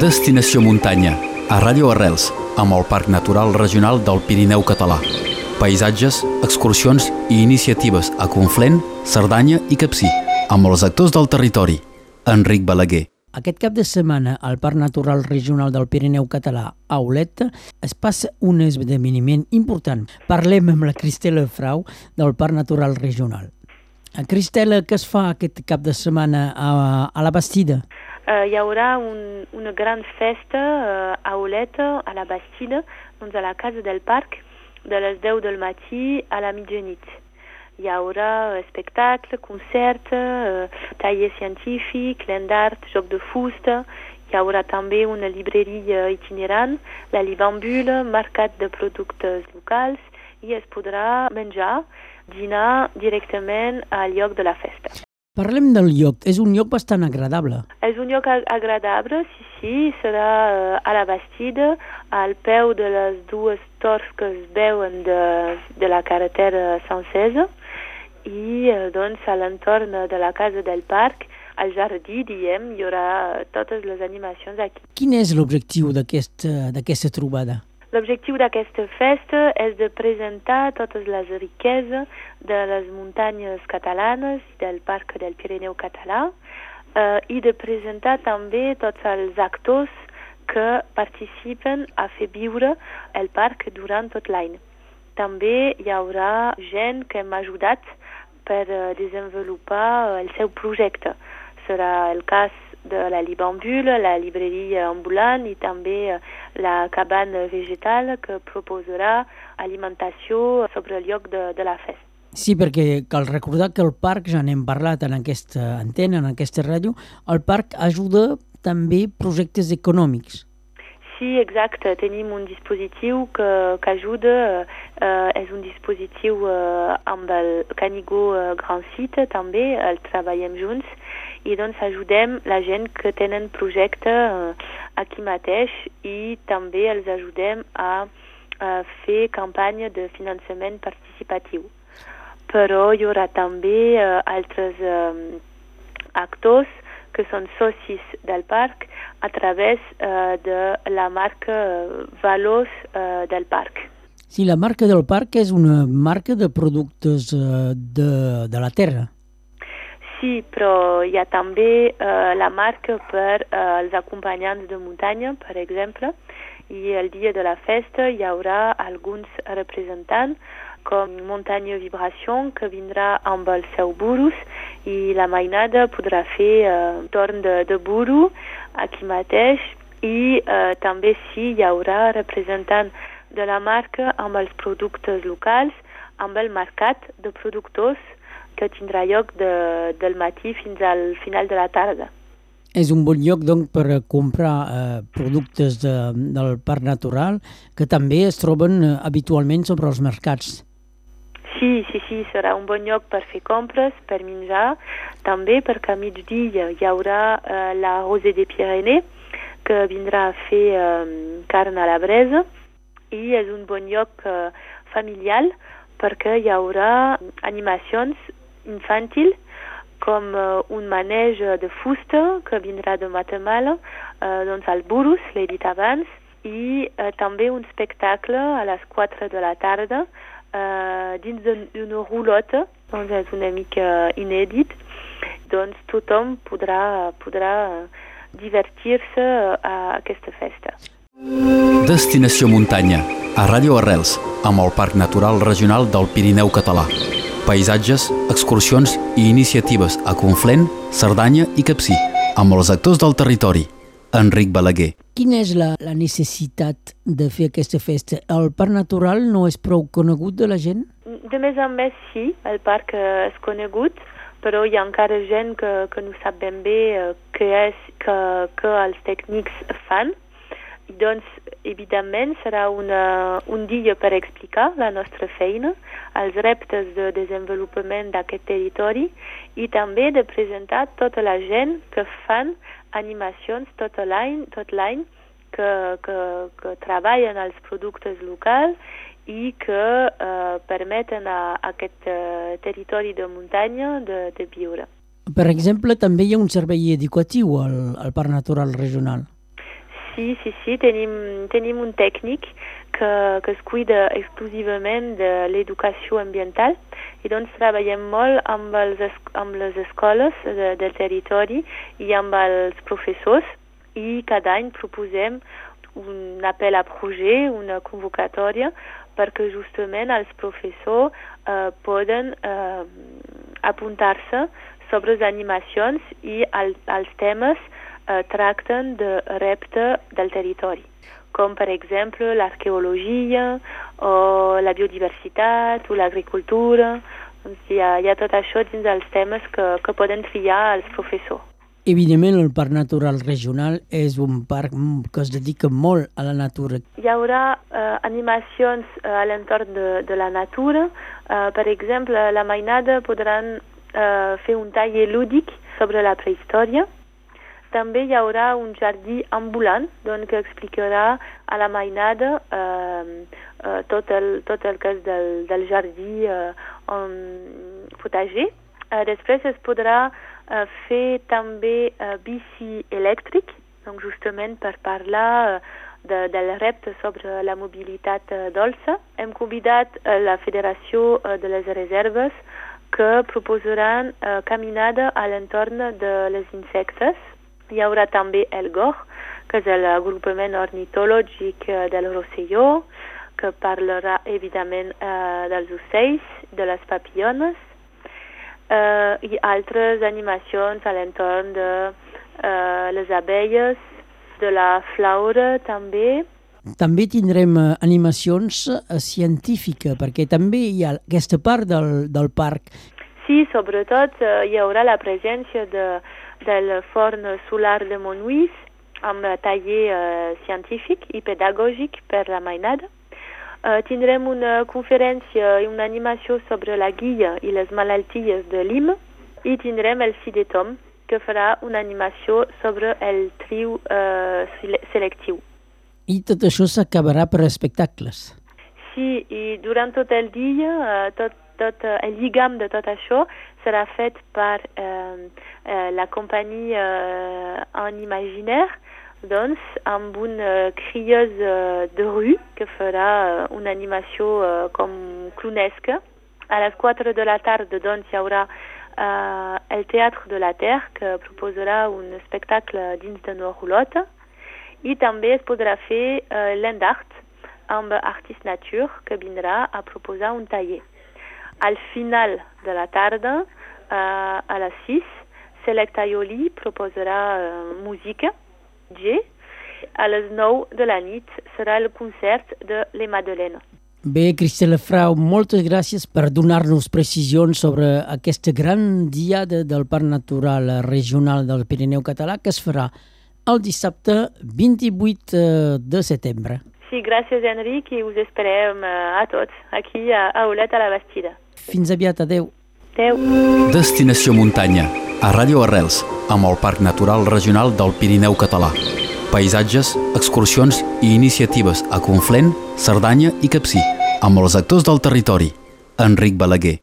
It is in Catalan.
Destinació muntanya, a Ràdio Arrels, amb el Parc Natural Regional del Pirineu Català. Paisatges, excursions i iniciatives a Conflent, Cerdanya i Capcí, amb els actors del territori. Enric Balaguer. Aquest cap de setmana al Parc Natural Regional del Pirineu Català, a Oleta, es passa un esdeveniment important. Parlem amb la Cristela Frau del Parc Natural Regional. Cristela, què es fa aquest cap de setmana a, a la Bastida? Uh, hi haurà un, una gran festa uh, a Oleta, a la Bastida, doncs a la casa del parc, de les 10 del matí a la mitjanit. Hi haurà espectacle, concert, uh, taller científic, lent joc de fusta, hi haurà també una libreria itinerant, la Libambule, mercat de productes locals, i es podrà menjar, dinar directament al lloc de la festa. Parlem del lloc. És un lloc bastant agradable. És un lloc agradable, sí, sí. Serà uh, a la Bastida, al peu de les dues torres que es veuen de, de la carretera francesa i uh, doncs a l'entorn de la casa del parc, al jardí, diem, hi haurà totes les animacions aquí. Quin és l'objectiu d'aquesta trobada? L'objectiu d'aquesta festa és de presentar totes les riqueses de les muntanyes catalanes i del Parc del Pirineu català eh, i de presentar també tots els actors que participen a fer viure el parc durant tot l'any. També hi haurà gent que hem ajudat per uh, desenvolupar el seu projecte. Serà el cas de la Libambule, la libreria ambulant i també la cabana vegetal que proposarà alimentació sobre el lloc de, de la festa. Sí, perquè cal recordar que el parc, ja n'hem parlat en aquesta antena, en aquesta ràdio, el parc ajuda també projectes econòmics. Sí, exacte. Tenim un dispositiu que, que ajuda, eh, és un dispositiu eh, amb el Canigó eh, Grand Site també, el treballem junts, i doncs ajudem la gent que tenen projecte eh, aquí mateix i també els ajudem a, a fer campanya de finançament participatiu. Però hi haurà també eh, altres eh, actors que són socis del parc a través eh, de la marca Valors eh, del parc. Sí, la marca del parc és una marca de productes eh, de, de la terra. Sí, però hi ha també eh, la marca per eh, els acompanyants de muntanya, per exemple, i el dia de la festa hi haurà alguns representants com Muntanya Vibration, que vindrà amb el seu burus i la mainada podrà fer eh, torn de, de buru aquí mateix i eh, també sí hi haurà representant de la marca amb els productes locals, amb el mercat de productors que tindrà lloc de, del matí fins al final de la tarda. És un bon lloc doncs, per comprar eh, productes de, del parc natural que també es troben eh, habitualment sobre els mercats. Sí, sí, sí, serà un bon lloc per fer compres, per menjar, també perquè a migdia hi haurà eh, la Rosée des Pyrénées, que vindrà a fer eh, carn a la bresa, i és un bon lloc eh, familiar perquè hi haurà animacions infantils com uh, un maneig de fusta que vindrà de Matamala, uh, doncs al Burus, l'he dit abans, i uh, també un espectacle a les 4 de la tarda uh, dins d'una rulota, doncs és una mica inèdit, doncs tothom podrà, podrà divertir-se a aquesta festa. Destinació muntanya, a Ràdio Arrels, amb el Parc Natural Regional del Pirineu Català paisatges, excursions i iniciatives a Conflent, Cerdanya i Capcí, amb els actors del territori. Enric Balaguer. Quina és la, la necessitat de fer aquesta festa? El parc natural no és prou conegut de la gent? De més en més sí, el parc és conegut, però hi ha encara gent que, que no sap ben bé què és que, que els tècnics fan. Doncs, evidentment, serà una, un dia per explicar la nostra feina, els reptes de desenvolupament d'aquest territori i també de presentar tota la gent que fan animacions tot l'any, tot que, que, que treballen els productes locals i que eh, permeten a, a aquest eh, territori de muntanya de, de viure. Per exemple, també hi ha un servei educatiu al, al Parc Natural Regional. Sí, sí, sí, tenim, tenim un tècnic que, que es cuida exclusivament de l'educació ambiental i doncs treballem molt amb, els, amb les escoles de, del territori i amb els professors i cada any proposem un apel a projet, una convocatòria perquè justament els professors eh, poden eh, apuntar-se sobre les animacions i el, els temes eh, tracten de repte del territori, com per exemple l'arqueologia o la biodiversitat o l'agricultura. Doncs hi, ha, hi ha tot això dins dels temes que, que poden triar els professors. Evidentment, el Parc Natural Regional és un parc que es dedica molt a la natura. Hi haurà eh, animacions eh, a l'entorn de, de la natura. Eh, per exemple, la mainada podran eh, fer un taller lúdic sobre la prehistòria. També hi haurà un jardí ambulant doncs, que explicarà a la mainada eh, eh, tot, el, tot el cas del, del jardí eh, potager. Eh, després es podrà uh, fer també uh, bici elèctric, donc justament per parlar uh, de, del repte sobre la mobilitat uh, dolça. Hem convidat uh, la Federació uh, de les Reserves que proposaran uh, caminada a l'entorn de les insectes. Hi haurà també el GOR, que és l'agrupament ornitològic uh, del Rosselló, que parlarà evidentment uh, dels ocells, de les papillones, eh, i altres animacions a l'entorn de eh, les abelles, de la flaura també. També tindrem eh, animacions eh, científiques, perquè també hi ha aquesta part del, del parc. Sí, sobretot eh, hi haurà la presència de, del forn solar de Montluís amb taller eh, científic i pedagògic per la mainada. Uh, tindrem una conferència i una animació sobre la guia i les malalties de Lim i tindrem el CIDETOM que farà una animació sobre el triu uh, selectiu. I tot això s'acabarà per espectacles. Sí, i durant tot el dia, uh, tot, tot uh, el lligam de tot això serà fet per uh, uh, la companyia uh, en imaginaire doncs, amb una crieuse de rue que farà una animació uh, com clownesca. A les 4 de la tarda doncs, hi haurà uh, el Teatre de la Terre que proposarà un espectacle dins de una rulota i també es podrà fer uh, l'Endart amb Artist Nature que vindrà a proposar un taller. Al final de la tarda, uh, a les 6, Selecta Ioli proposarà uh, música G. A les 9 de la nit serà el concert de Les Madeleines. Bé, Cristela Frau, moltes gràcies per donar-nos precisions sobre aquesta gran diada del Parc Natural Regional del Pirineu Català que es farà el dissabte 28 eh, de setembre. Sí, gràcies, Enric, i us esperem eh, a tots aquí a Aulet a la Bastida. Fins aviat, adeu. Adeu. Destinació muntanya, a Ràdio Arrels, amb el Parc Natural Regional del Pirineu Català. Paisatges, excursions i iniciatives a Conflent, Cerdanya i Capcí, amb els actors del territori. Enric Balaguer.